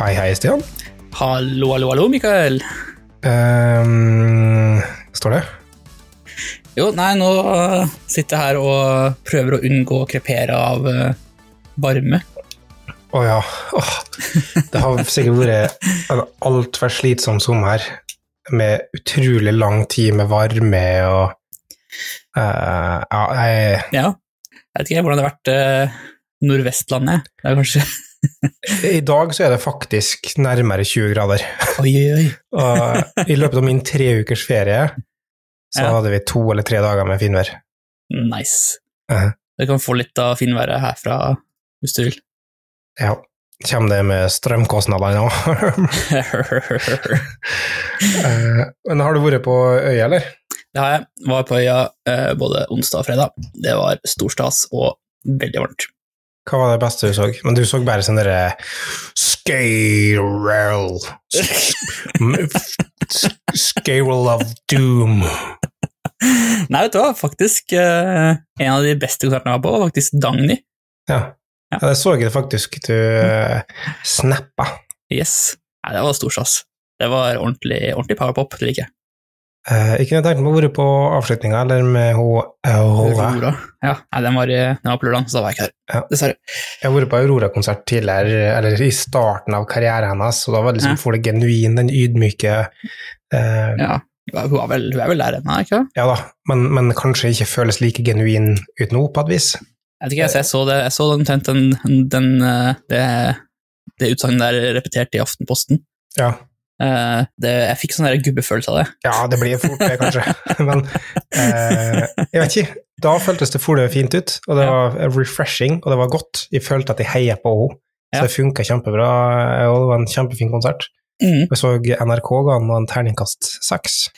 Hei, hei, Stian. Hallo, hallo, hallo, Mikael. Um, står det? Jo, nei, nå uh, sitter jeg her og prøver å unngå å krepere av uh, varme. Å ja. Oh, det har sikkert vært en altfor slitsom sommer med utrolig lang tid med varme og uh, Ja, jeg Ja, jeg vet ikke hvordan det har vært uh, Nordvestlandet. Det er kanskje I dag så er det faktisk nærmere 20 grader. Oi, oi. Og i løpet av min tre ukers ferie så Ja. hadde vi to eller tre dager med finvær. Nice. Mhm. Du kan få litt av finværet herfra hvis du vil. Ja. Kommer det med strømkostnader nå? Eh, Men har du vært på øya, eller? Det har jeg. Var på øya uh, både onsdag og fredag. Det var stor stas og veldig varmt. Hva var det beste du så? Men du så bare sånn derre Scale Scale of doom. Nei, vet du hva, faktisk uh, en av de beste konsertene jeg var på, var faktisk Dagny. Ja. Ja. det så jeg faktisk du uh, snappa. Yes. Nei, det var stor stas. Det var ordentlig, ordentlig powerpop, det liker jeg. Uh, ikke noe tenkt meg å være på avslutninga, eller med hun Aurora. Aurora. Ja, nei, den var, i- den var på lørdag, så da var jeg ikke der. Ja. Dessverre. Jeg har vært på Aurora-konsert tidligere, eller i starten av karrieren hennes, og da var det liksom Ja. for det genuin, den ydmyke eh, Ja. Hun, er vel, hun er vel der ennå, ikke sant? Ja da, men, men kanskje ikke føles like genuin ut nå, på et vis. Jeg vet ikke, jeg, så det, jeg så omtrent den, den, den, det, det utsagnet der repetert i Aftenposten. Ja. Eh, det, jeg fikk sånn gubbefølelse av det. Ja, det blir fort det, kanskje. Men uh, jeg vet ikke. Da føltes det fort fint ut, og det Ja. var refreshing, og det var godt. Jeg følte at jeg heia på henne, så Ja. det funka kjempebra, og det var en kjempefin konsert. Mm. Jeg så NRK ga den en terningkast seks.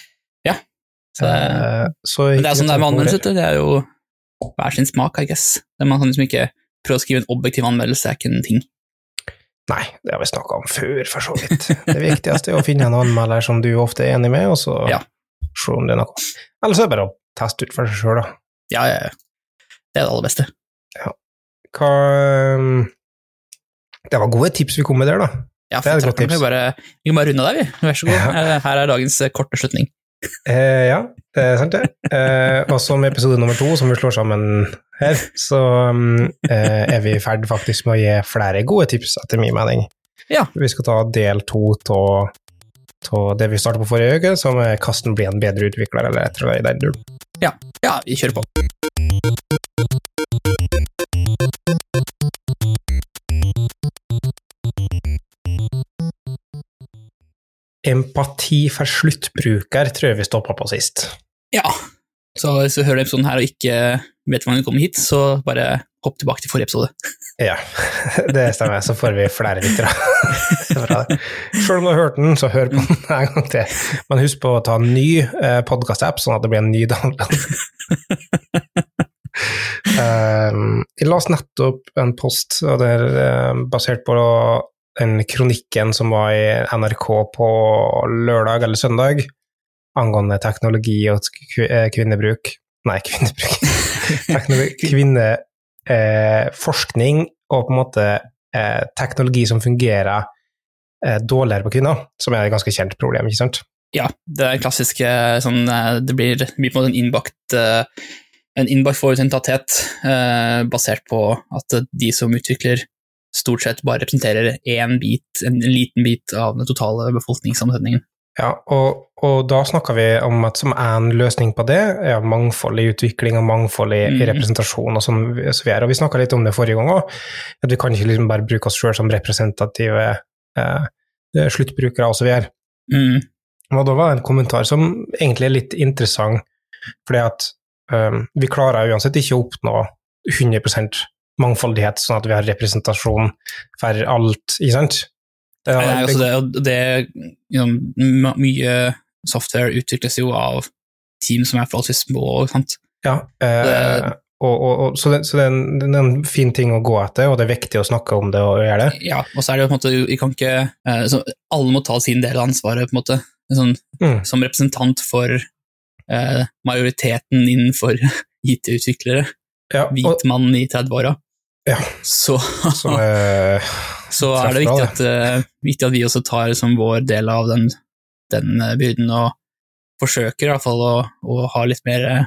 Så, det- Eh, så men det er sånn det er med anmeldelser, anmeldelse. Det er jo hver sin smak, I guess. Det Man kan liksom ikke prøve å skrive en objektiv anmeldelse, er ikke en ting. Nei, det har vi snakka om før, for så vidt. Det viktigste er å finne en anmelder som du ofte er enig med, og så Ja. se om det er noe. Eller så er det bare å teste ut for seg sjøl, da. Ja, ja, ja. Det er det aller beste. Hva um, Det var gode tips vi kom med der, da. Ja, Det er et for godt vi tips. bare, vi kan bare runde av der, vi. Vær så god. Ja. Eh, Her er dagens eh, korte slutning. Eh, ja, det er sant, det. Eh, og med episode nummer to, som vi slår sammen her, så um, eh, er vi i ferd faktisk med å gi flere gode tips, etter min mening. Ja. Vi skal ta del to av det vi starta på forrige uke, som er 'Kasten blir en bedre utvikler', eller etter eller annet i den duren. Ja, vi kjører på. Empati for sluttbruker tror jeg vi stoppa på sist. Ja. Så hvis du hører episoden her og ikke vet hvordan du kommer hit, så bare hopp tilbake til forrige episode. Ja, det stemmer. Så får vi flere lyttere. Bra. Selv om du har hørt den, så hør på den en gang til. Men husk på å ta en ny eh, podkast-app, sånn at det blir en ny download. um, jeg leste nettopp en post og det er eh, basert på den kronikken som var i NRK på lørdag eller søndag angående teknologi og eh, kvinnebruk. Nei, kvinnebruk. Kvinneforskning eh, og på en måte eh, teknologi som fungerer eh, dårligere på kvinner, som er et ganske kjent problem, ikke sant? Ja, det er klassisk eh, sånn eh, Det blir, det blir på en måte en innbakt eh, en innbakt forutinntatthet eh, basert på at de som utvikler, stort sett bare representerer én bit, en liten bit av den totale befolkningssammensetningen. Ja, og, og da snakker vi om at som en løsning på det, er mangfold i utvikling og mangfold i, i Mhm. representasjon og sånn som vi er. Og vi snakka litt om det forrige gang òg, at vi kan ikke liksom bare bruke oss sjøl som representative eh, sluttbrukere og så videre. Mm, Og da var det en kommentar som egentlig er litt interessant, fordi at um, vi klarer uansett ikke å oppnå 100 mangfoldighet, sånn at vi har representasjon for alt, ikke sant? Det, Nei, altså det, det know, Mye software utvikles jo av team som er forholdsvis små. Sant? ja, eh, og, og, og, så det, så det, er en, det er en fin ting å gå etter, og det er viktig å snakke om det og gjøre det. Ja, og så er det jo på en måte Vi kan ikke eh, så Alle må ta sin del av ansvaret, på en måte. Sånn, Mm. Som representant for eh, majoriteten innenfor IT-utviklere. Ja, Hvit mann i 30-åra. Ja. Så som er så er det viktig at, eh, viktig at vi også tar liksom, vår del av den, den eh, byrden, og forsøker i hvert fall å, å ha litt mer eh,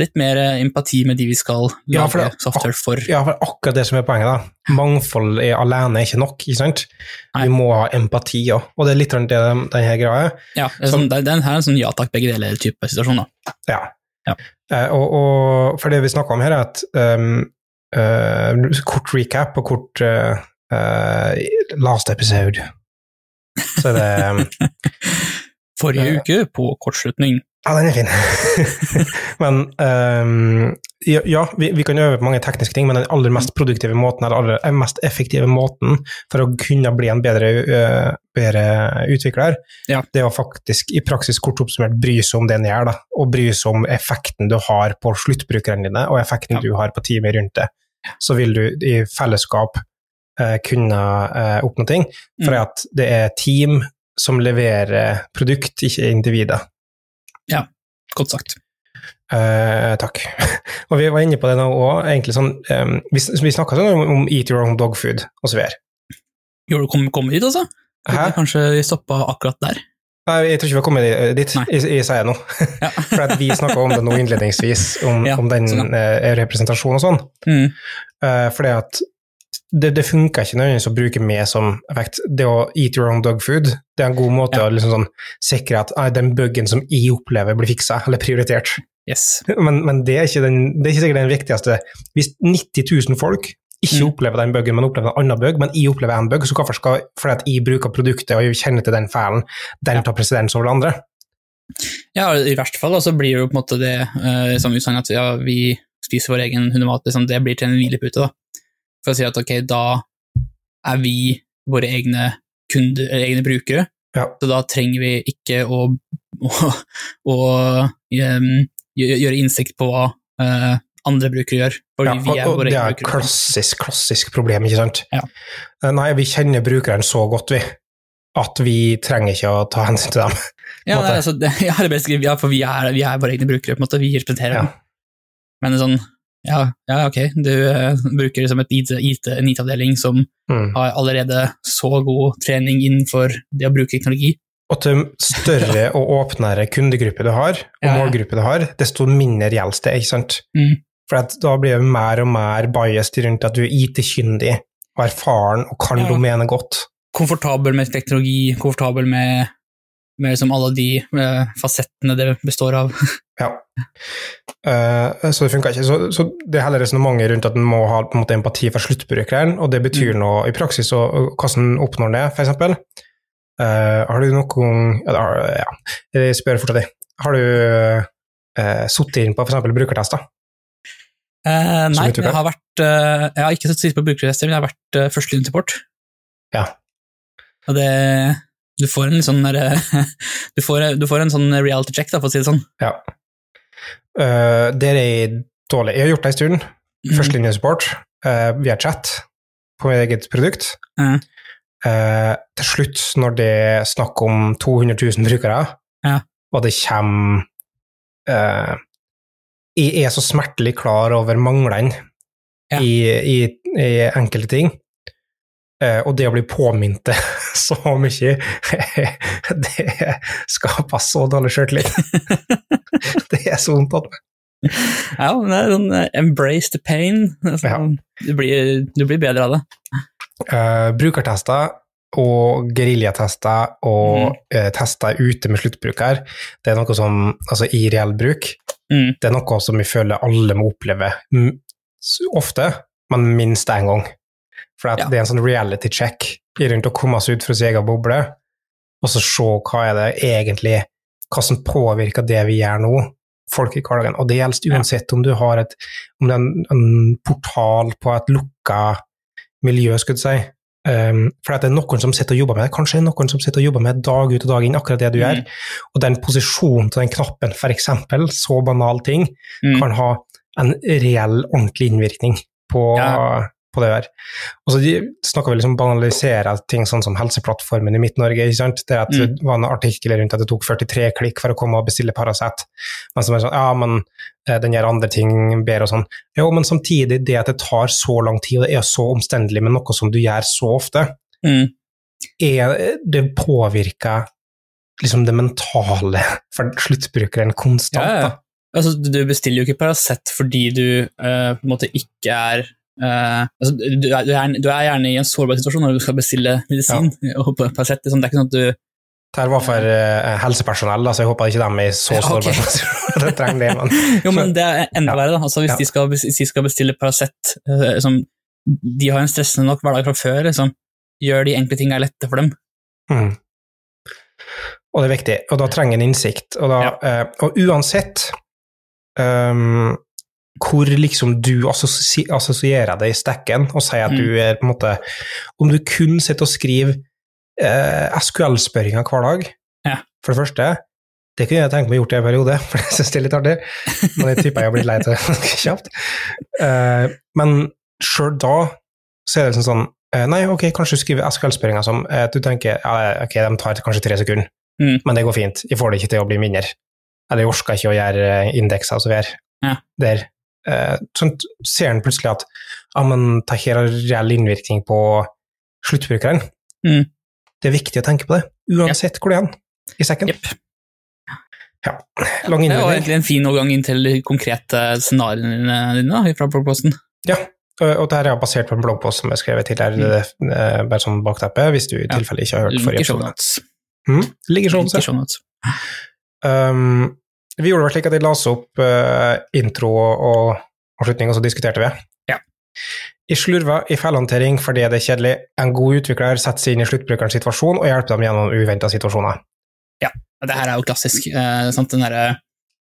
Litt mer eh, empati med de vi skal lage Ja, for det- software for. Ja, for akkurat det som er poenget, da. Mangfold er alene er ikke nok, ikke sant? Nei. Vi må ha empati òg, og det er litt det denne greia. Ja, det er sånn, det, den her er en sånn ja takk, begge deler-type situasjon. da. Ja. Ja. Eh, og, og for det vi snakker om her, er at um, eh, kort recap og kort eh, eh, last episode. Så det um, Forrige uke, på kortslutning. Ja, den er fin. men um, ja, vi, vi kan øve på mange tekniske ting, men den aller mest produktive måten, eller aller mest effektive måten for å kunne bli en bedre, uh, bedre utvikler, Ja. det er å faktisk i praksis kort oppsummert bry seg om det en gjør, da, og bry seg om effekten du har på sluttbrukerne dine, og effekten Ja. du har på teamet rundt det. Så vil du i fellesskap uh, kunne uh, oppnå ting, for Mm. at det er team som leverer produkt, ikke individer. Ja, Godt sagt. Eh, takk. og vi var inne på det nå òg, egentlig sånn um, Vi, vi snakka sånn om, om eat your own dog food osv. Gjorde du kom, kom dit, altså? Hæ? Kanskje vi stoppa akkurat der? Nei, jeg tror ikke vi har kommet dit, Nei. jeg, jeg sier nå. Ja. For vi snakka om det nå innledningsvis, om, Ja, om den sånn, eh, representasjonen og sånn. Mm. Uh, fordi at det, det funker ikke nødvendigvis å bruke med som effekt. Det å eat your own dog food, det er en god måte Ja. å liksom sånn, sikre at ah, den buggen som jeg opplever, blir fiksa eller prioritert. Yes. Men, men det, er den, det er ikke sikkert den viktigste. Hvis 90 000 folk ikke Mm. opplever den bøggen, men opplever en annen bug, men jeg opplever en bug, så hvorfor skal fordi at jeg bruker produktet og jeg kjenner til den feilen, den tar presedens over det andre? Ja, i verste fall så blir det jo på en måte det uh, som utsagn at ja, vi spiser vår egen hundemat, liksom, det blir til en hvilepute. da. For å si at ok, da er vi våre egne kunder, egne brukere, Ja. så da trenger vi ikke å, å, å um, gjøre innsikt på hva uh, andre brukere gjør, Ja, vi er og, og det er et klassisk, klassisk problem, ikke sant? Ja. Eh, Nei, vi kjenner brukeren så godt, vi, at vi trenger ikke å ta hensyn til dem. Ja, nei, altså, det, ja, det er ja, for vi er, vi er våre egne brukere, på en måte, vi representerer Ja. dem. Men sånn, ja, ja ok, du uh, bruker liksom et IT, IT, en IT-avdeling som Mm. har allerede så god trening innenfor det å bruke teknologi. Og til større og åpnere kundegruppe du har, og Ja, ja. målgruppe du har, desto mindre gjelder det, ikke sant? Mm. For at da blir det mer og mer biased rundt at du er IT-kyndig og erfaren og kan Ja. domenet godt. Komfortabel med teknologi, komfortabel med, med liksom alle de eh, fasettene det består av. Ja. Uh, så det funka ikke. Så, så det er heller resonnementet rundt at en må ha på en måte, empati for sluttbrukeren, og det betyr Mm. noe i praksis, og, og hvordan oppnår det, for Eh, har du noen ja, ja, jeg spør fortsatt deg. Har du uh, sittet inn på f.eks. brukertester? Uh, nei, jeg har vært uh, Jeg har ikke sittet på brukertester, men jeg har vært uh, førstelinjesupport. Ja. Og det Du får sånn du, får- du får en sånn reality check, da, for å si det sånn. Ja. Uh, det er dårlig. Jeg har gjort det en stund. Førstelinjesupport uh, via chat på eget produkt. Ja. Eh, til slutt, når det er snakk om 200 000 brukere, Ja. og det kommer eh, Jeg er så smertelig klar over manglene Ja. i, i, i enkelte ting. Eh, og det å bli påminnet det så mye, det skaper så dårlig sjøltillit. det er så vondt at Ja, men det er sånn eh, embrace the pain. Altså, Ja. du, blir, du blir bedre av det. Eh, brukertester og geriljatester og mm. uh, tester ute med sluttbruker, det er noe som, altså i reell bruk, Mm. det er noe som vi føler alle må oppleve ofte, men minst én gang. For Ja. det er en sånn reality check i rundt å komme seg ut fra sin egen boble, og så se hva er det egentlig, hva som påvirker det vi gjør nå, folk i hverdagen. Og det gjelder uansett om du har et, om det er en, en portal på et lukka miljø, skulle jeg si. Um, for at det er noen som sitter og jobber med det. Kanskje noen som sitter og jobber med det dag ut og dag inn, akkurat det du Mm. gjør. Og den posisjonen til den knappen, eksempel, så banal ting, Mm. kan ha en reell, ordentlig innvirkning på, Ja. på det der. Og så snakker vi liksom banalisere ting sånn som Helseplattformen i Midt-Norge. ikke sant? Det, at Mm. det var en artikkel rundt at det tok 43 klikk for å komme og bestille Paracet. Men så er det sånn, ja, men den gjør andre ting bedre og sånn. Jo, men samtidig, det at det tar så lang tid, og det er så omstendelig med noe som du gjør så ofte, Mm. er, det påvirker liksom det mentale for sluttbrukeren konstant. Ja, ja. Altså, du bestiller jo ikke Paracet fordi du uh, på en måte ikke er Uh, altså, du, er, du, er, du er gjerne i en sårbar situasjon når du skal bestille medisin. Og på Paracet, liksom, det er ikke sånn at du Det her var for uh, helsepersonell, da, så jeg håper ikke de er i så Ja, okay. det trenger det, men Jo, men det er enda Ja. verre, da. Altså, hvis, Ja. de skal, hvis de skal bestille Paracet uh, som De har en stressende nok hverdag fra før, liksom. Gjør de enkle tingene lette for dem. mm. Og det er viktig, og da trenger en innsikt. Og, da, eh, og uansett um, hvor liksom du assosierer deg i stekken og sier at Mm. du er på en måte Om du kun sitter og skriver eh, SQL-spørringer hver dag, Ja. for det første det kunne jeg tenkt meg gjort i en periode, for jeg synes det er litt artig. Men jeg tipper jeg har blitt lei av det ganske kjapt. Eh, men sjøl da så er det liksom sånn eh, Nei, ok, kanskje du skriver SQL-spørringer som eh, du tenker ja, ok, de tar kanskje tre sekunder, Mm. men det går fint. Jeg får det ikke til å bli mindre. Eller jeg orker ikke å gjøre eh, indekser og så videre. Ja. Der. Eh, sånn ser en plutselig at ja, men det her har reell innvirkning på sluttbrukeren. Mm. Det er viktig å tenke på det, uansett hvor det er i sekken. Yep. Ja, lang Det var egentlig en fin overgang inn til de konkrete scenarioene dine fra bloggposten. Ja, og det dette her er basert på en bloggpost som jeg skrev tidligere, Mm. eh, bare som bakteppe, hvis du i tilfelle ikke har hørt forrige show episode. notes. Mm, ligger Link i så. show notes. Um, vi gjorde det slik at jeg la opp uh, intro og avslutning, og så diskuterte vi. Ja. I slurver, i feilhåndtering fordi det er kjedelig. En god utvikler setter seg inn i sluttbrukerens situasjon og hjelper dem gjennom uventa situasjoner. Ja, Det her er jo klassisk. Eh,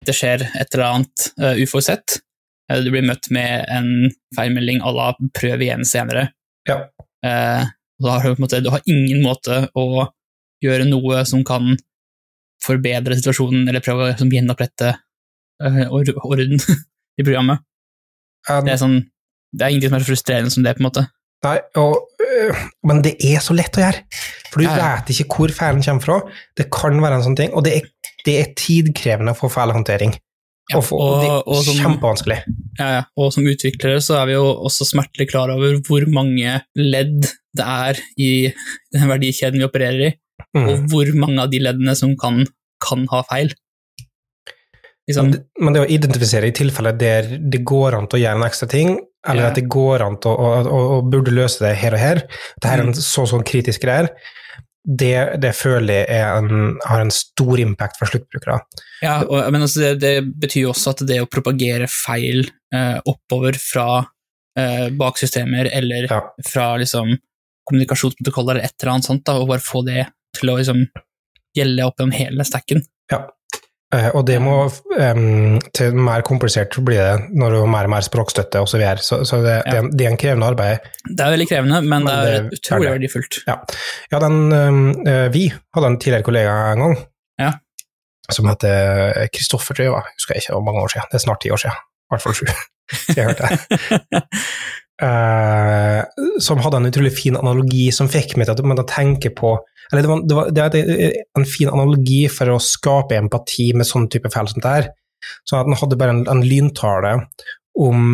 det skjer et eller annet uh, uforutsett. Eh, du blir møtt med en feilmelding à la 'prøv igjen senere'. Ja. Eh, da har du, på en måte, du har ingen måte å gjøre noe som kan forbedre situasjonen, eller prøve å gjenopprette or orden i programmet. Um, Det er, sånn, det er ingenting som er så frustrerende som det, på en måte. Nei, og, øh, men det er så lett å gjøre, for du Ja, ja. vet ikke hvor feilen kommer fra. Det kan være en sånn ting, og det er, det er tidkrevende å få feilhåndtering. Ja, og, og det er og som- kjempevanskelig. Ja, ja. Og som utviklere så er vi jo også smertelig klar over hvor mange ledd det er i den verdikjeden vi opererer i, Mm. og hvor mange av de leddene som kan, kan ha feil. Liksom, Men, det, men det å identifisere i tilfeller der det går an til å gjøre en ekstra ting, eller Ja. at det går an å, å, å, burde løse det her og her, Dette er en Mm. så sånn kritisk greier, det, det føler jeg en, har en stor impact for sluttbrukere. ja, og, men altså det, det betyr jo også at det å propagere feil eh, oppover fra eh, baksystemer eller Ja. fra liksom, kommunikasjonsprotokoller eller et eller annet sånt, da, og bare få det til å liksom, gjelde opp gjennom hele stacken. Eh, og det må til mer komplisert blir det når du har mer og mer språkstøtte osv. Så, videre. så Så det, det, er- det er en krevende arbeid. Det er veldig krevende, men, Men det er det er utrolig det. verdifullt. Ja, den, em, eh, vi hadde en tidligere kollega en gang Ja. som heter Kristoffer, tror jeg. var. Jeg ikke, det var mange år siden. Det er snart ti år siden. I hvert fall sju. Jeg hørte det. Eh, som hadde en utrolig fin analogi som fikk meg til å tenke på Eller det, var, det, var, det er en fin analogi for å skape empati med sånn type feil som det her. Sånn at han hadde bare en, en lyntale om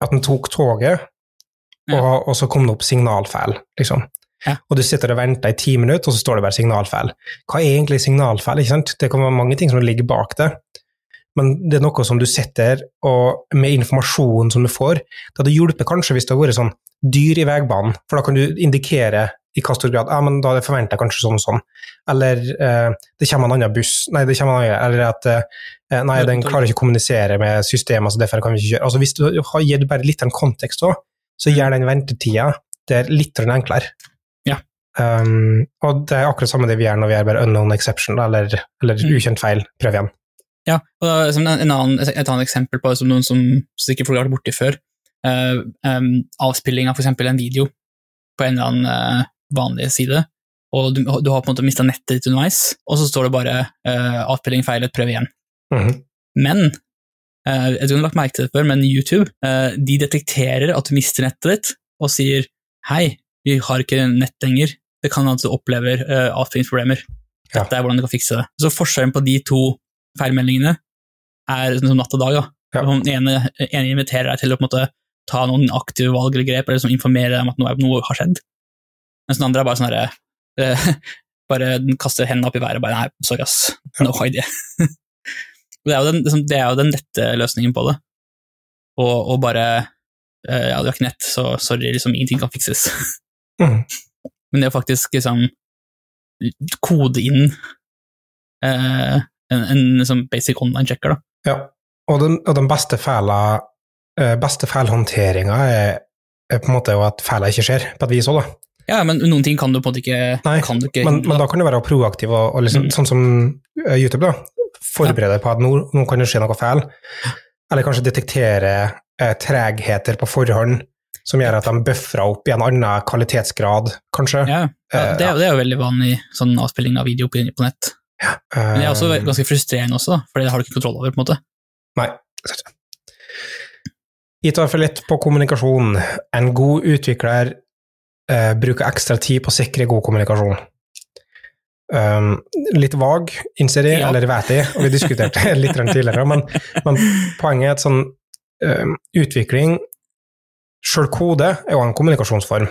at han tok toget, Ja. og, og så kom det opp signalfeil, liksom. Ja. Og du sitter og venter i ti minutter, og så står det bare signalfeil. Hva er egentlig signalfeil? ikke sant? Det kan være mange ting som ligger bak det. Men det er noe som du sitter og med informasjonen som du får Det hadde hjulpet kanskje hvis det hadde vært sånn dyr i veibanen, for da kan du indikere i hva stor grad ja, men da forventer jeg kanskje sånn og sånn. Eller eh, det kommer en annen buss, nei, det kommer en annen, eller at eh, nei, den klarer ikke å kommunisere med systemet, så derfor kan vi ikke kjøre. Altså Hvis du har gitt bare litt en kontekst òg, så gjør den ventetida det er litt enklere. Ja. Um, og det er akkurat samme det vi gjør når vi gjør bare unknown exception, eller, eller Mm. ukjent feil. Prøv igjen. Ja, og en, en annen, et annet eksempel på som noen som sikkert folk har vært borti før, uh, um, avspilling av eksempel en video på en eller annen uh, vanlig side, og du, du har på en måte mista nettet ditt underveis, og så står det bare uh, avspilling feilet, prøv igjen. Mhm. Men uh, jeg tror du har lagt merke til det før, men YouTube uh, de detekterer at du mister nettet ditt og sier hei, vi har ikke nett lenger. Det kan hende at du opplever uh, avspillingsproblemer. Ja. Dette er hvordan du kan fikse det. Så forskjellen på de to feilmeldingene er som natt og dag. da. Ja. Den ene, ene inviterer deg til å måte, ta noen aktive valg eller grep, eller liksom informere deg om at noe, noe har skjedd. Mens den andre er bare sånn herre eh, Bare den kaster hendene opp i været og bare nei, sorry ass, no idea. det er den, liksom, det er jo den lette løsningen på det. Og, og bare eh, Ja, du har ikke nett, så sorry, liksom, ingenting kan fikses. Mm. Men det å faktisk liksom kode inn eh, en, en liksom basic online-checker, da. Ja. Og den, og den beste fæla eh, beste feilhåndteringa er, er på en måte at feila ikke skjer, på et vis òg, da. Ja, men noen ting kan du på en måte ikke, Nei, kan du ikke Men, men da kan du være proaktiv, og, og liksom, Mm. sånn som eh, YouTube, da. Forberede deg på at nå, nå kan det skje noe feil. Eller kanskje detektere eh, tregheter på forhånd som gjør at de bøfrer opp i en annen kvalitetsgrad, kanskje. ja, ja, Eh, det, er, det er jo veldig vanlig sånn avspilling av video på, på nett. Men det er også Eh, ganske frustrerende også, da, for det har du ikke kontroll over. på en måte. Nei. I hvert fall litt på kommunikasjon. En god utvikler eh, bruker ekstra tid på å sikre god kommunikasjon. Um, litt vag, innser jeg, Ja. eller vet jeg, og vi diskuterte det litt tidligere, men, men poenget er at sånn um, utvikling Sjøl kode er jo en kommunikasjonsform.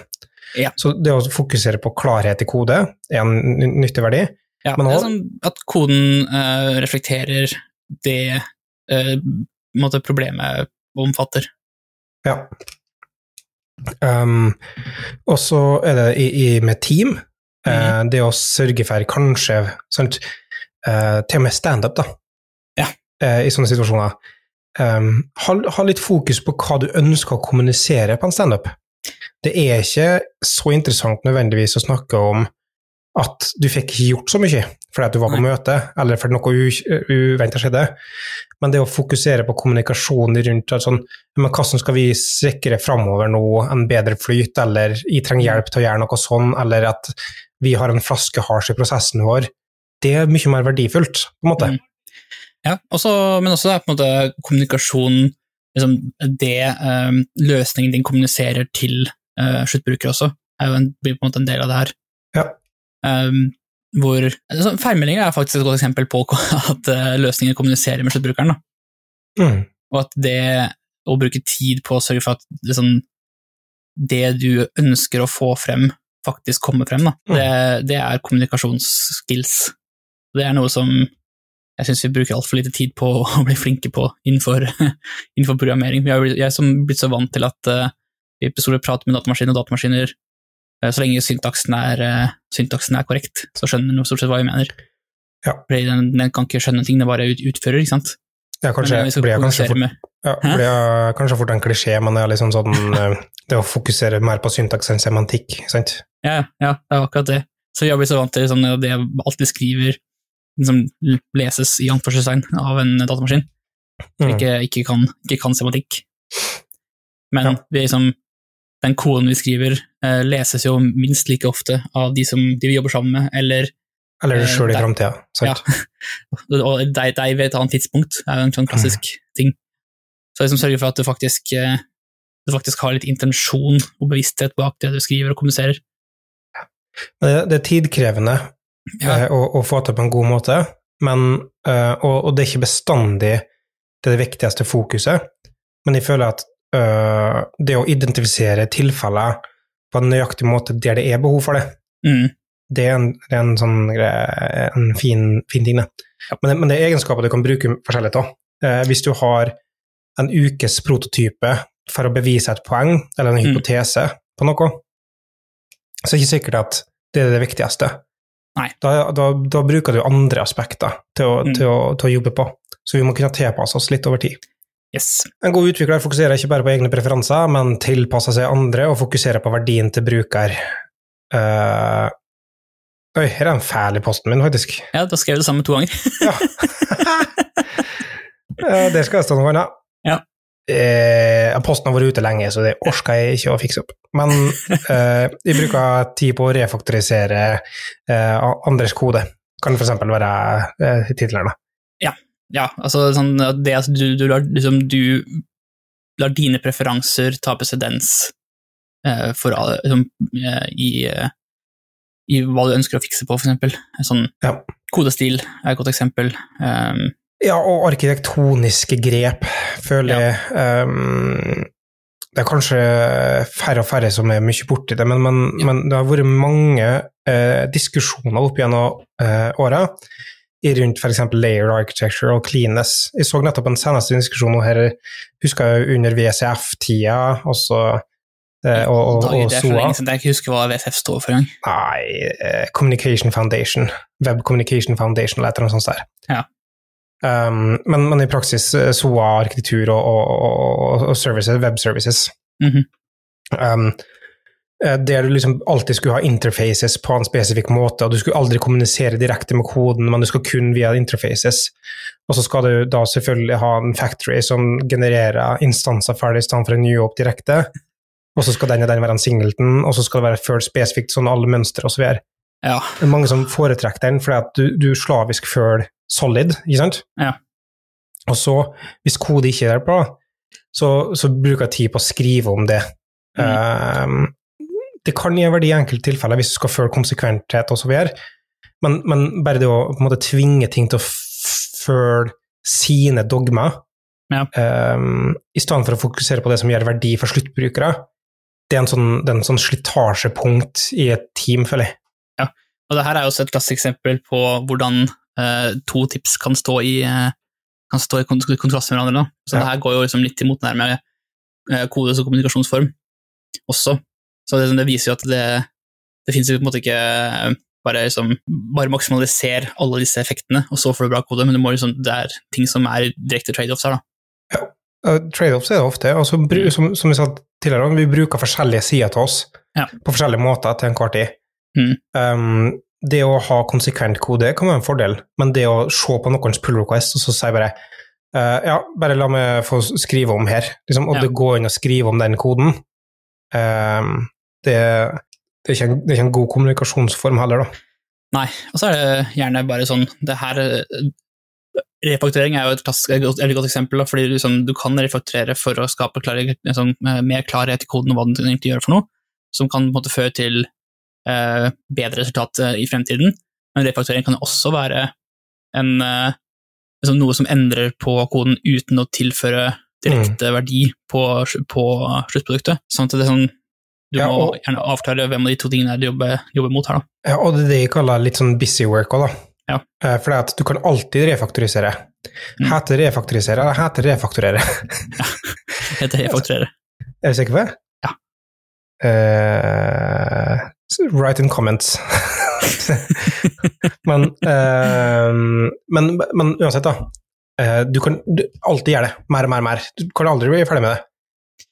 Ja. Så det å fokusere på klarhet i kode er en ny- nyttig verdi. Ja, Men det er sånn at koden uh, reflekterer det uh, måte problemet omfatter. Ja. Um, og så er det i, i, med team, eh, det å sørge for kanskje sant, Til og med standup, da. Ja. I sånne situasjoner. Um, ha, ha litt fokus på hva du ønsker å kommunisere på en standup. Det er ikke så interessant nødvendigvis å snakke om at du fikk ikke gjort så mye fordi at du var på møte, eller fordi noe uventa skjedde. Men det å fokusere på kommunikasjonen rundt sånn, men hvordan skal vi sikre framover nå en bedre flyt, eller jeg trenger hjelp til å gjøre noe sånn, eller at vi har en flaskehals i prosessen vår, det er mye mer verdifullt, på en måte. Mm. Ja, også, men også er på en måte kommunikasjonen liksom det um, løsningen din kommuniserer til uh, sluttbrukere også, er jo en, blir på en måte en del av det her. Ja. Um, hvor altså, Feilmeldinger er faktisk et godt eksempel på at løsninger kommuniserer med sluttbrukeren. Mm. Og at det å bruke tid på å sørge for at liksom, det du ønsker å få frem, faktisk kommer frem. Mm. Det, det er kommunikasjonsskills. Det er noe som jeg syns vi bruker altfor lite tid på å bli flinke på innenfor, innenfor programmering. Jeg blitt- Jeg er som blitt så vant til at uh, vi prater med datamaskiner og datamaskiner eh, så lenge syntaksen er, eh, syntaksen er korrekt, så skjønner den stort sett hva vi mener. Ja. Fordi den, den kan ikke skjønne ting, den bare utfører, ikke sant? Ja, kanskje Men blir jeg kanskje fort, ja, blir jeg kanskje fort en klisjé, men det er liksom sånn eh, det å fokusere mer på syntaks enn semantikk, sant? Ja, ja, det er akkurat det. Så jeg blir så vant til sånn, det jeg alltid skriver, liksom, leses i anførselstegn av en datamaskin, Mm. ikke, ikke, kan, ikke kan semantikk. Men Ja. liksom, den koden vi skriver, eh, leses jo minst like ofte av de som de vi jobber sammen med, eller Eller Eh, sjøl i framtida, sant? og deg, deg ved et annet tidspunkt, er jo en sånn klassisk ting. Så liksom sørge for at du faktisk, eh, du faktisk har litt intensjon og bevissthet bak det du skriver og kommuniserer. Ja. det, det er tidkrevende Ja. eh, å, å få til på en god måte, men, eh, og, og det er ikke bestandig det det viktigste fokuset, men jeg føler at eh, det å identifisere tilfeller på en nøyaktig måte der det er behov for det, Mm. det er en, det er en sånn en fin, fin ting. det. Men, men det er egenskaper du kan bruke forskjellig av. Eh, hvis du har en ukes prototype for å bevise et poeng, eller en Mm. hypotese på noe, så er det ikke sikkert at det er det viktigste. Da, da, da bruker du andre aspekter til å, Mm. til, å, til å jobbe på. Så vi må kunne tilpasse oss litt over tid. Yes. En god utvikler fokuserer ikke bare på egne preferanser, men tilpasser seg andre og fokuserer på verdien til bruker. Uh, oi, her er en fæl i posten min, faktisk. Ja, da skrev skrevet det samme to ganger. Ja. Eh, Der skal det stå noe annet. Ja. Eh, posten har vært ute lenge, så det orker jeg ikke å fikse opp. Men eh, jeg bruker tid på å refaktorisere eh, andres kode. Kan f.eks. være eh, titlene. Ja, altså sånn det at du, du, lar, liksom, du lar dine preferanser ta presedens eh, for, liksom, eh, i, eh, i hva du ønsker å fikse på. En Sånn Ja. kodestil er et godt eksempel. Um, Ja, og arkitektoniske grep, føler jeg. Um, det er kanskje færre og færre som er mye borti det, men, men, Ja. men det har vært mange eh, diskusjoner opp gjennom eh, åra rundt f.eks. layer architecture og cleanness. Jeg så nettopp en seneste diskusjon nå her, husker jeg under VCF-tida, også eh, og, og, og det er SOA. jeg ikke husker hva WCF står for engang. Nei, eh, Communication Foundation. Web Communication Foundation eller et eller annet sånt der. Ja. Um, men, men i praksis eh, SOA, arkitektur og, og, og, og services, web services. Mhm. um, eh, der du liksom alltid skulle ha interfaces på en spesifikk måte, og du skulle aldri kommunisere direkte med koden, men du skal kun via interfaces. Og så skal du da selvfølgelig ha en factory som genererer instanser ferdig i stedet for en ny opp direkte. Og så skal den og den være en singleton, og så skal det være ført spesifikt sånn alle mønstre videre. Ja. Det er mange som foretrekker den fordi at du, du slavisk føler solid, ikke sant? Ja. Og så, hvis kode ikke er bra, så, så bruker jeg tid på å skrive om det. Um, det kan gi verdi i enkelte tilfeller hvis du skal føle konsekventhet videre, men, men bare det å på en måte tvinge ting til å føle sine dogmer, Ja. um, i stedet for å fokusere på det som gir verdi for sluttbrukere, det er en sånn, det er en sånn slitasjepunkt i et team, føler jeg. Og det her er også et klassisk eksempel på hvordan uh, to tips kan stå i, uh, kan stå i kont kontrast med hverandre. Da. Så Ja. det her går jo liksom litt imot nærmere uh, kodes- og kommunikasjonsform også. Så det, det viser jo at det, det finnes jo på en måte ikke eh, bare, liksom, bare maksimaliser alle disse effektene, og så får du bra kode, men liksom, det er ting som er direkte trade-offs her. da. Uh, Trade-offs er det ofte, og så som, som vi sa tidligere, vi bruker forskjellige sider til oss Ja. på forskjellige måter til enhver tid. Mm. Um, det å ha konsekvent kode kan være en fordel, men det å se på noens pull request og så si bare uh, ja, bare la meg få skrive om her, liksom, og Ja. det går inn og skrive om den koden, um, det, det, er ikke en, det er ikke en god kommunikasjonsform heller, da. Nei, og så er det gjerne bare sånn det her eh, Refakturering er jo et klassisk, et godt- godt eksempel, da, fordi liksom, du kan refakturere for å skape klarhet, liksom, eh, mer klarhet i koden og hva den egentlig gjør for noe, som kan på en måte føre til eh, bedre resultat eh, i fremtiden. Men refakturering kan jo også være en, eh, liksom noe som endrer på koden uten å tilføre direkte verdi på, på sluttproduktet. Sånn at det er sånn, du Ja, må gjerne avklare hvem av de to tingene du jobber, jobber mot her. da. Ja, og det er det jeg kaller litt sånn busy work òg, da. Ja. Eh, For at du kan alltid refaktorisere. Mm. Heter refaktorisere, eller heter refakturere. Ja, Heter refakturere. Er du sikker på det? Ja. Uh, write in comments. men, uh, men, men uansett, da. Uh, du kan du, alltid gjøre det. Mer mer, mer. Du kan aldri bli ferdig med det.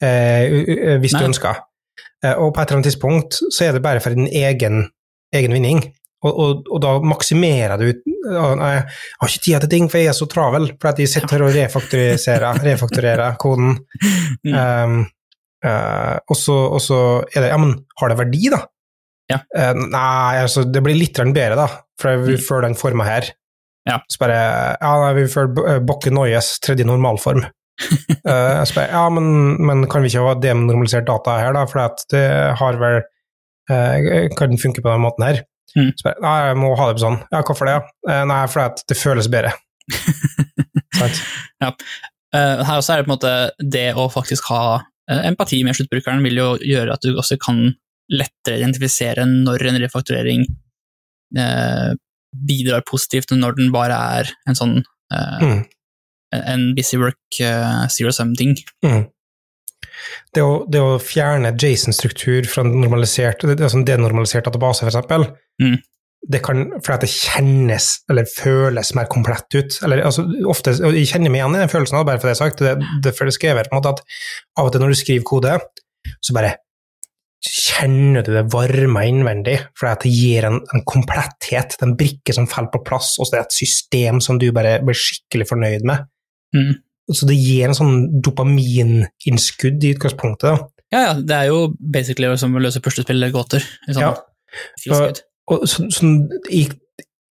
Uh, hvis Nei. du ønsker. Eh, og på et eller annet tidspunkt så er det bare for din egen, egen vinning. Og, og, og da maksimerer du nei, Jeg har ikke tid til ting, for jeg er så travel. For at jeg sitter og refaktorerer refakturerer koden. Um, uh, og, så, og så er det Ja, men har det verdi, da? Ja. Uh, nei, altså, det blir litt bedre, da, for vi Mm. føler den forma her. Ja. Så bare Ja, nei, vi føler Bokke Noyes tredje normalform. Eh, jeg spør, ja, men, men kan vi ikke ha denormalisert data her, da, for det har vel uh, Kan den funke på den måten her? Mm. Spør, nei, jeg må ha det på sånn. Ja, hvorfor det? Uh, nei, fordi at det føles bedre. Sant? Eh, her også er det på en måte det å faktisk ha empati med sluttbrukeren vil jo gjøre at du også kan lettere identifisere når en refakturering bidrar positivt, når den bare er en sånn Mm. En busy work uh, zero sum-ting. Mm. Det, det å fjerne Jason-struktur fra en normalisert, er sånn denormalisert database, for eksempel, Mm. det kan, fordi det kjennes eller føles mer komplett ut. Eller, altså, ofte, og jeg kjenner meg igjen i den følelsen, bare for det jeg har sagt, det, det det skrevet, på en måte at av og til når du skriver kode, så bare kjenner du det varme innvendig, for det gir en, en kompletthet, en brikke som faller på plass, og så er det et system som du bare blir skikkelig fornøyd med. Mm. Så det gir en sånn dopamininnskudd i utgangspunktet. Ja, ja, det er jo basically som å løse puslespillgåter. Sånn, Ja. feels good. Og så, jeg,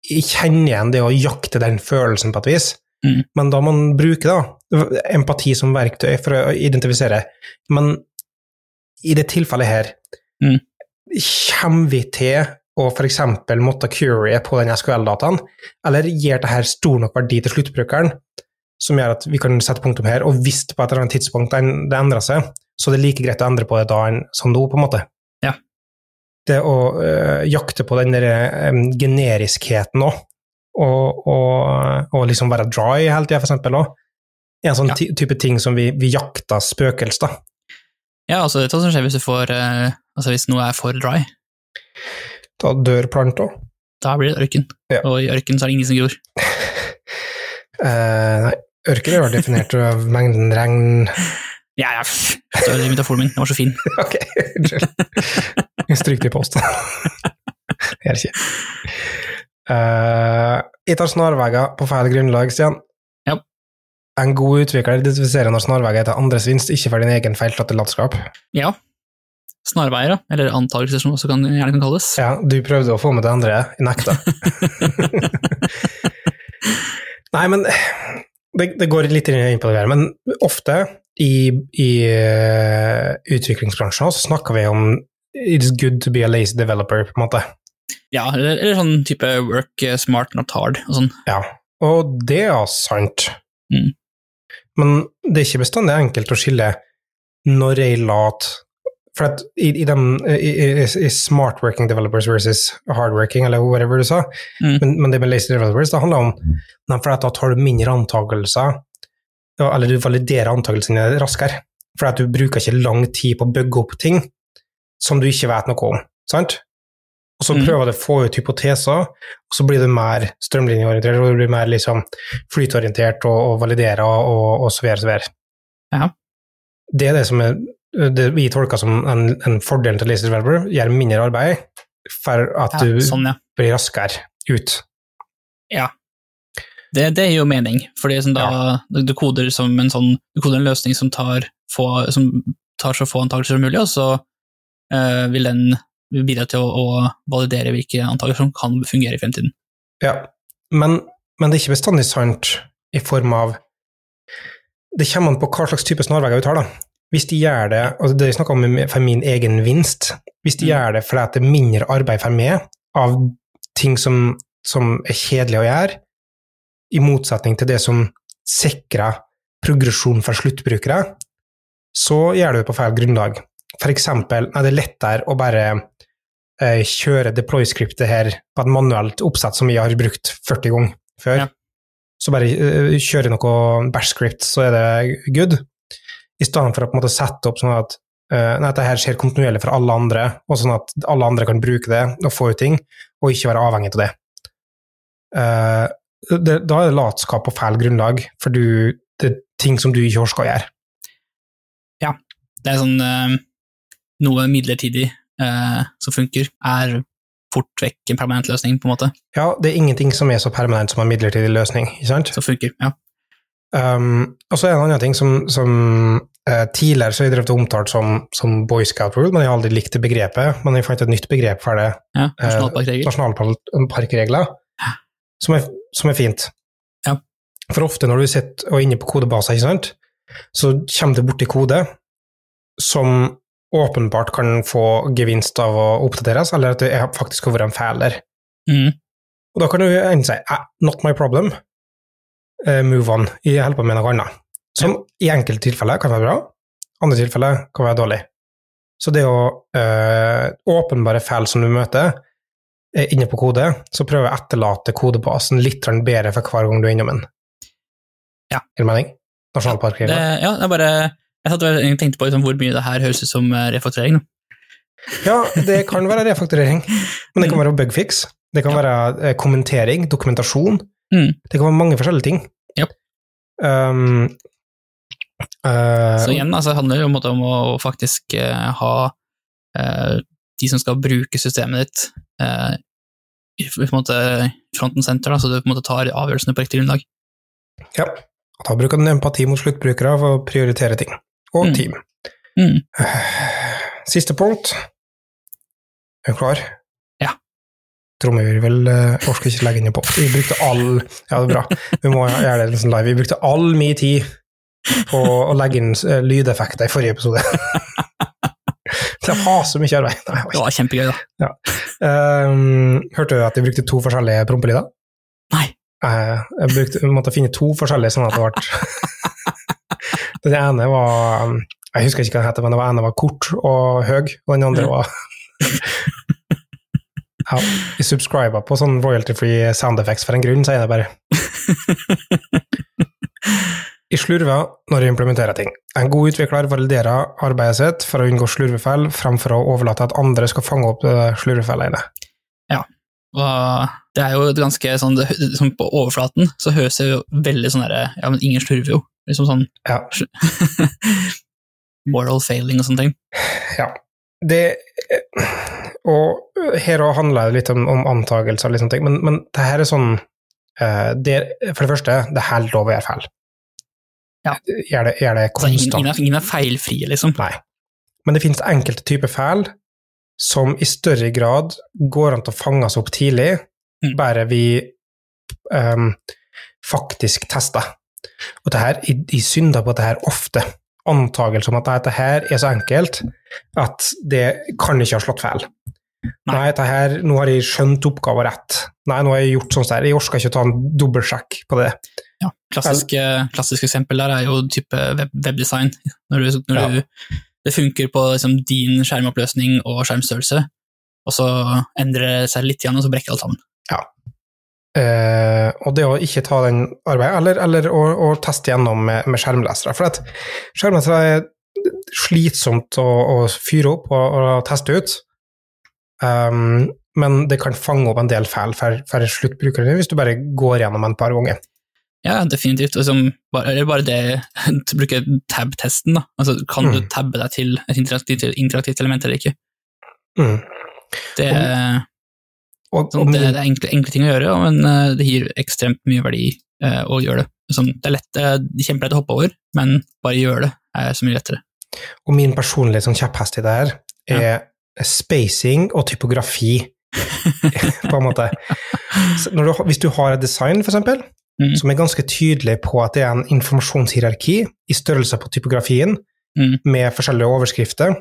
jeg kjenner igjen det å jakte den følelsen på et vis, Mm. men da man bruke da, empati som verktøy for å identifisere. Men i det tilfellet her, Mm. kommer vi til å f.eks. måtte curie på den SQL-dataen, eller gir det her stor nok verdi til sluttbrukeren, som gjør at vi kan sette punktum her, og hvis på et eller annet tidspunkt den- det endrer seg, så det er like greit å endre på det da enn som nå, på en måte. Ja. Det å øh, jakte på den der øh, generiskheten òg, og, og, og liksom være dry hele tida, for eksempel, òg, er en sånn Ja. type ting som vi, vi jakter spøkels, da. Ja, altså, det er hva som skjer hvis du får øh, Altså, hvis noe er for dry? Da dør planta. Da blir det ørken. Ja. Og i ørken så er det ingen som gror. Uh, nei, ørken jo definert av mengden regn Ja, ja, det var metaforen min. Den var så fin. Ok, unnskyld. Stryk til i post. Jeg er ikke. Uh, jeg tar snarveier på feil grunnlag, Stian. Ja. En god utvikler identifiserer når snarveier er til andres vinst, ikke for din egen feiltatte latskap. Ja. Snarveier. Eller antakelser, som også kan, gjerne kan kalles. Ja, du prøvde å få med det andre, jeg nekta. Nei, men det, det går litt inn på det men ofte i, i uh, utviklingsbransjen så snakker vi om it's good to be a lazy developer, på en måte. Ja, eller, eller sånn type work smart, not hard, og sånn. Ja, og det er sant. Mm. Men det er ikke bestandig enkelt å skille når jeg lat For at i, i, dem, i, i, smart working developers versus hard working, eller whatever du sa, Mm. men, men det med lazy developers, det handler om nei, for at da tar du mindre antakelser, eller du validerer antakelsene raskere. For at du bruker ikke lang tid på å bygge opp ting som du ikke vet noe om. sant? Og så Mm. prøver du å få ut hypoteser, og så blir du mer strømlinjeorientert, og du blir mer liksom flytorientert og, og validerer og, og så videre. Så videre. Ja. Det er det som er det vi tolker som en, en fordel til lazy developer, gjør mindre arbeid for at Ja, du sånn, ja. blir raskere ut. Det, det gir jo mening, fordi sånn da, du koder en sånn, du koder en løsning som tar, få, som tar så få antakelser som mulig, og så øh, vil den bidra til å, å validere hvilke antakelser som kan fungere i fremtiden. Ja, men, men det er ikke bestandig sant i form av Det kommer an på hva slags type snarveier vi tar, da. Hvis de gjør det, og det jeg om for min egen vinst, hvis de Mm. gjør det fordi det er mindre arbeid for meg av ting som, som er kjedelig å gjøre, i motsetning til det som sikrer progresjon for sluttbrukere, så gjør du det på feil grunnlag. For eksempel er det lettere å bare eh, kjøre deploy-skriptet her på et manuelt oppsett som vi har brukt 40 ganger før. Ja. Så bare eh, kjøre noe bash-script, så er det good. I stedet for å på en måte sette opp sånn at uh, dette her skjer kontinuerlig for alle andre, og sånn at alle andre kan bruke det og få ut ting, og ikke være avhengig av det. Uh, det da er det latskap på feil grunnlag, for du, det er ting som du ikke orker å gjøre. Ja, Det er sånn uh, noe midlertidig som funker, er fort vekk en permanent løsning, på en måte, Ja, det er ingenting som er så permanent som en midlertidig løsning, ikke sant? som funker. Ja. Um, og så er det en annen ting som, som eh, tidligere så har jeg drevet omtalt som, som Boy Scout Rule, men jeg har aldri likt det begrepet. Men jeg fant et nytt begrep for det, ja Eh, Nasjonalparkregler. nasjonalparkregler, som er, som er fint. Ja. For ofte når du sitter og er inne på kodebaser, ikke sant, så kommer du borti kode som åpenbart kan få gevinst av å oppdateres, eller at det faktisk har vært en feil der. Mhm. Og da kan du enten si ah, 'not my problem', eh, move on, jeg holder på med noe annet. Som i enkelte tilfeller kan være bra, andre tilfeller kan være dårlig. Så det å øh, åpenbare feil som du møter eh, inne på kode, så prøv å etterlate kodebasen litt bedre for hver gang du er innom den. Ja. Gir mening? Nasjonalparkregler. ja, det bare Jeg satt og tenkte på liksom, hvor mye det her høres ut som eh, refakturering. Ja, det kan være refakturering, men det kan være bugfix. Det kan Ja. være eh, kommentering, dokumentasjon. Mm. Det kan være mange forskjellige ting. Ja. Um, uh, Så igjen, altså, det handler jo om, å faktisk uh, ha uh, de som skal bruke systemet ditt, i måte front senter, da, så du på en måte tar avgjørelsene på riktig grunnlag. Ja. Da bruker den empati mot sluttbrukere for å prioritere ting. Og Mm. team. Mm. Siste punkt. Er du klar? Ja. Trommevirvel orker ikke legge inn på. Vi brukte all Ja, det er bra. Vi må gjøre det liksom live. Vi brukte all min tid på å legge inn eh, lydeffekter i forrige episode. å ha så mye arbeid. Nei, Det var kjempegøy, da. Um, hørte du at de brukte to forskjellige prompelyder? Nei. Uh, jeg brukte, jeg måtte finne to forskjellige, sånn at det ble Den ene var um, Jeg husker ikke hva den heter, men den ene var kort og høy, og den andre var Ja, vi subscriber på sånn royalty-free sound effects for en grunn, sier jeg bare. I slurver når jeg implementerer ting. En god utvikler validerer arbeidet sitt for å unngå slurvefeil, fremfor å overlate at andre skal fange opp slurvefeilene. Ja, Og det er jo et ganske sånn, sånn På overflaten så høres det jo veldig sånn derre Ja, men ingen slurver jo. Liksom sånn Ja. moral failing og sånne ting. Ja. Det Og her òg handler det litt om, om sånne ting, men, men det her er sånn eh, det, For det første, det er helt lov å gjøre feil. Ja. Gjør det, gjør det konstant. ingen, ingen er feilfrie, liksom. Nei. Men det finnes enkelte typer feil som i større grad går an til å fanges opp tidlig, Mm. bare vi um, faktisk tester. Og det her, jeg, jeg synder på det her ofte. Antagelser om at dette her er så enkelt at det kan ikke ha slått feil. Nei. Nei, dette her, nå har jeg skjønt oppgaven rett. Nei, nå har jeg gjort sånn der. Jeg orker ikke å ta en dobbeltsjekk på det. Ja, klassisk, klassisk eksempel der er jo type web, webdesign. Når du, når Ja. du, det funker på liksom, din skjermoppløsning og skjermstørrelse, og så endrer det seg litt, igjen, og så brekker alt sammen. Eh, og det å ikke ta den arbeidet, eller, eller å, å teste gjennom med, med skjermlesere. For at skjermlesere er slitsomt å, å fyre opp og, og teste ut, um, men det kan fange opp en del feil for, for sluttbrukere hvis du bare går gjennom en par ganger. Ja, definitivt. Som bare, bare det å bruke tab-testen, da. Altså, kan du Mm. tabbe deg til et interaktivt, interaktivt element eller ikke? Mm. Det, Og, sånn, og, det, det er enkle, enkle ting å gjøre, men eh, det gir ekstremt mye verdi eh, å gjøre det. Sånn, det er lett, er kjempelett å hoppe over, men bare gjøre det er så mye lettere. og min personlige sånn kjepphest i det her er spacing og typografi, på en måte. Du, hvis du har et design, for eksempel, Mm. som er ganske tydelig på at det er en informasjonshierarki i størrelse på typografien, Mm. med forskjellige overskrifter,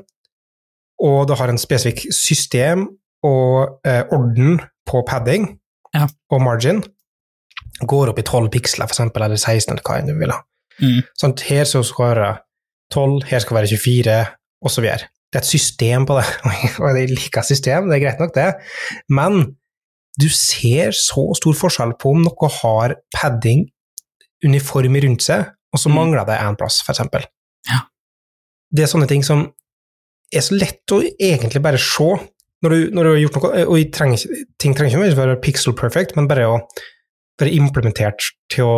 og det har en spesifikk system og eh, orden på padding Ja. og margin, går opp i 12 piksler, eksempel, eller 16, eller hva enn du vil ha. Mm. Sånn, her skal være 12, her skal det være 24, og så videre. Det er et system på det, og jeg liker system, det er greit nok det, men du ser så stor forskjell på om noe har padding, uniform rundt seg, og så Mm. mangler det en plass, eksempel. Ja. Det er sånne ting som er så lett å egentlig bare se når du, når du har gjort noe, og trenger, ting trenger ikke nødvendigvis være pixel perfect, men bare å være implementert til å,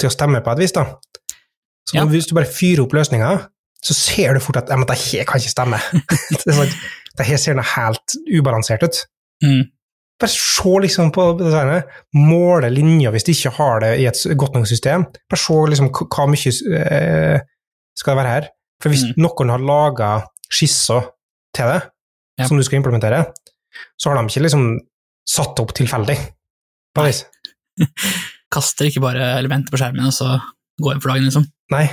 til å stemme på et vis, da. Så Ja. hvis du bare fyrer opp løsninger, så ser du fort at det her kan ikke stemme. det, sånn, det her ser noe helt ubalansert ut. Mm. Bare se liksom på designet, måle linjer hvis de ikke har det i et godt nok system. Bare se liksom hva mye eh, skal det være her. For hvis Mm. noen har laga skisser til det, Ja. som du skal implementere, så har de ikke liksom satt opp tilfeldig. På vis. Kaster ikke bare elementer på skjermen, og så går inn for dagen, liksom. Nei.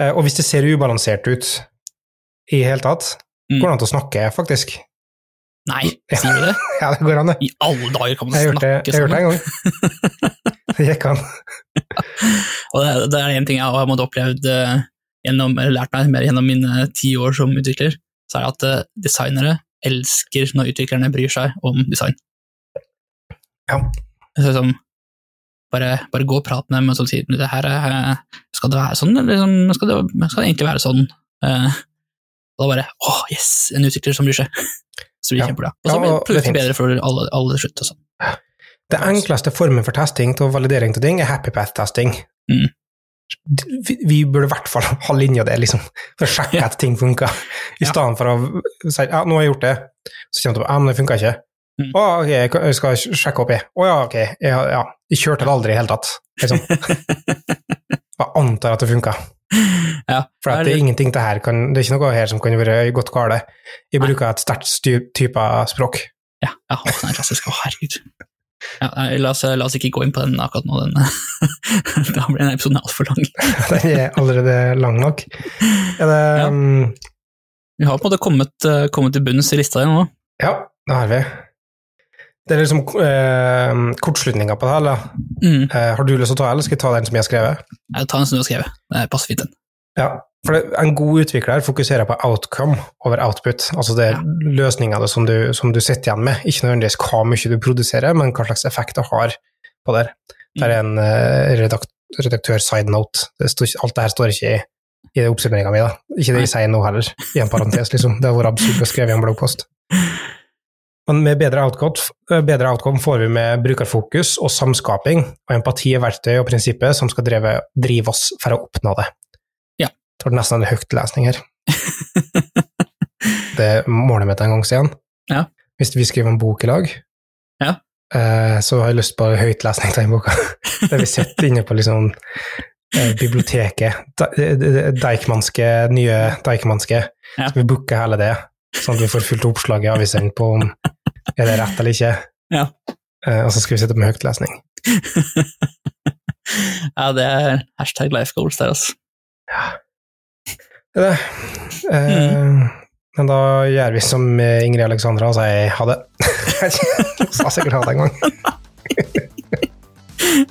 Eh, og hvis det ser ubalansert ut i hele tatt, Mm. går det an til å snakke, faktisk. Nei, sier du det? Ja, det går an, det. I alle dager kan man Jeg har gjort det, snakke jeg har gjort det en gang. Det gikk an. Og det, er- det er en ting jeg har måttet opplevd eh, gjennom, eller lært meg mer gjennom mine ti år som utvikler, så er det at eh, designere elsker når utviklerne bryr seg om design. Ja. Så sånn, bare, bare gå og prat med dem og så si det her skal det være sånn, eller sånn, skal, det, skal det egentlig være sånn? Eh, og da bare åh, yes, en utvikler som bryr seg. Så blir det Ja. kjempebra. Og så Ja, blir og det plutselig bedre for alle, alle til slutt. og sånn. Det enkleste formen for testing til validering til ting er happy path-testing. Mm. Vi, burde i hvert fall ha linja der, liksom, for å sjekke at ting funker. I stedet for å si ja, nå har jeg gjort det, så kommer du på ja, men det funka ikke. Mm. Å, ok, jeg skal sjekke opp, jeg. Å ja, ok, jeg, ja, jeg kjørte det aldri i hele tatt. Liksom. Jeg antar at det funka. Ja, For det er ingenting det her kan, det er ikke noe her som kan være godt gale. Jeg bruker et sterkt type språk. Ja, ja den er klassisk. Å, herregud. Ja, la, oss, la oss ikke gå inn på den akkurat nå. Den, da blir den episoden altfor lang. Den er allerede lang nok. Er det, Ja. um, Vi har på en måte kommet, eh, kommet til bunns i lista igjen nå. Ja, det har vi. Det er liksom eh, kortslutninga på det her. Mm. Eh, har du lyst til å ta, eller skal jeg ta den som jeg har skrevet? Jeg tar den som du har skrevet. Det passer fint, den. Ja, for En god utvikler fokuserer på outcome over output. Altså det er løsningene som du, som du sitter igjen med. Ikke nødvendigvis hva mye du produserer, men hva slags effekt det har på det. Det er en eh, redakt, redaktør-side note. Det står, alt det her står ikke i, i oppsummeringa mi. da. Ikke det jeg sier nå heller, i en parentes. liksom. Det har vært absurd å skrive i en bloggpost. Men med bedre outcome, bedre outcome får vi med brukerfokus og samskaping, og empati er verktøy og prinsippet som skal drive, drive oss for å oppnå det. Ja. Det var nesten en høytlesning her. Det er målet mitt en gang siden. Ja. Hvis vi skriver en bok i lag, Ja. eh, så har jeg lyst på høytlesning av den boka. Der vi sitter inne på liksom eh, biblioteket, de- Deichmanske, nye Deichmanske. Ja. så vi booker hele det, sånn at vi får fullt oppslag i avisen på om er det rett eller ikke. Ja. Eh, og så skal vi sitte med høytlesning. Ja, det er hashtag life goals der, altså. Er det. Eh, Men da gjør vi som Ingrid Alexandra og sier ha det. Hun sa sikkert ha det en gang.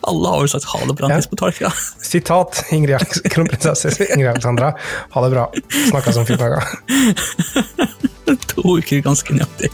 Alle har jo sagt ha det bra Ja. på det? Sitat Ingrid kronprinsesse Ingrid Alexandra. Ha det bra. Snakkes om 14 dager. To uker ganske nøyaktig.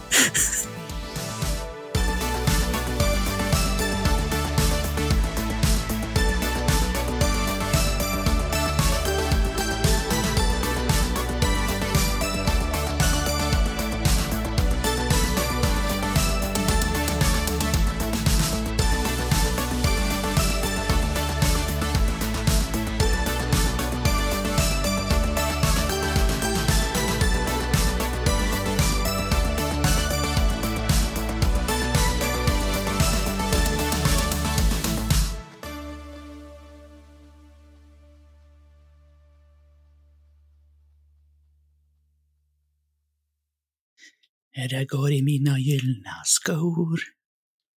Jeg går i mine gylne skor.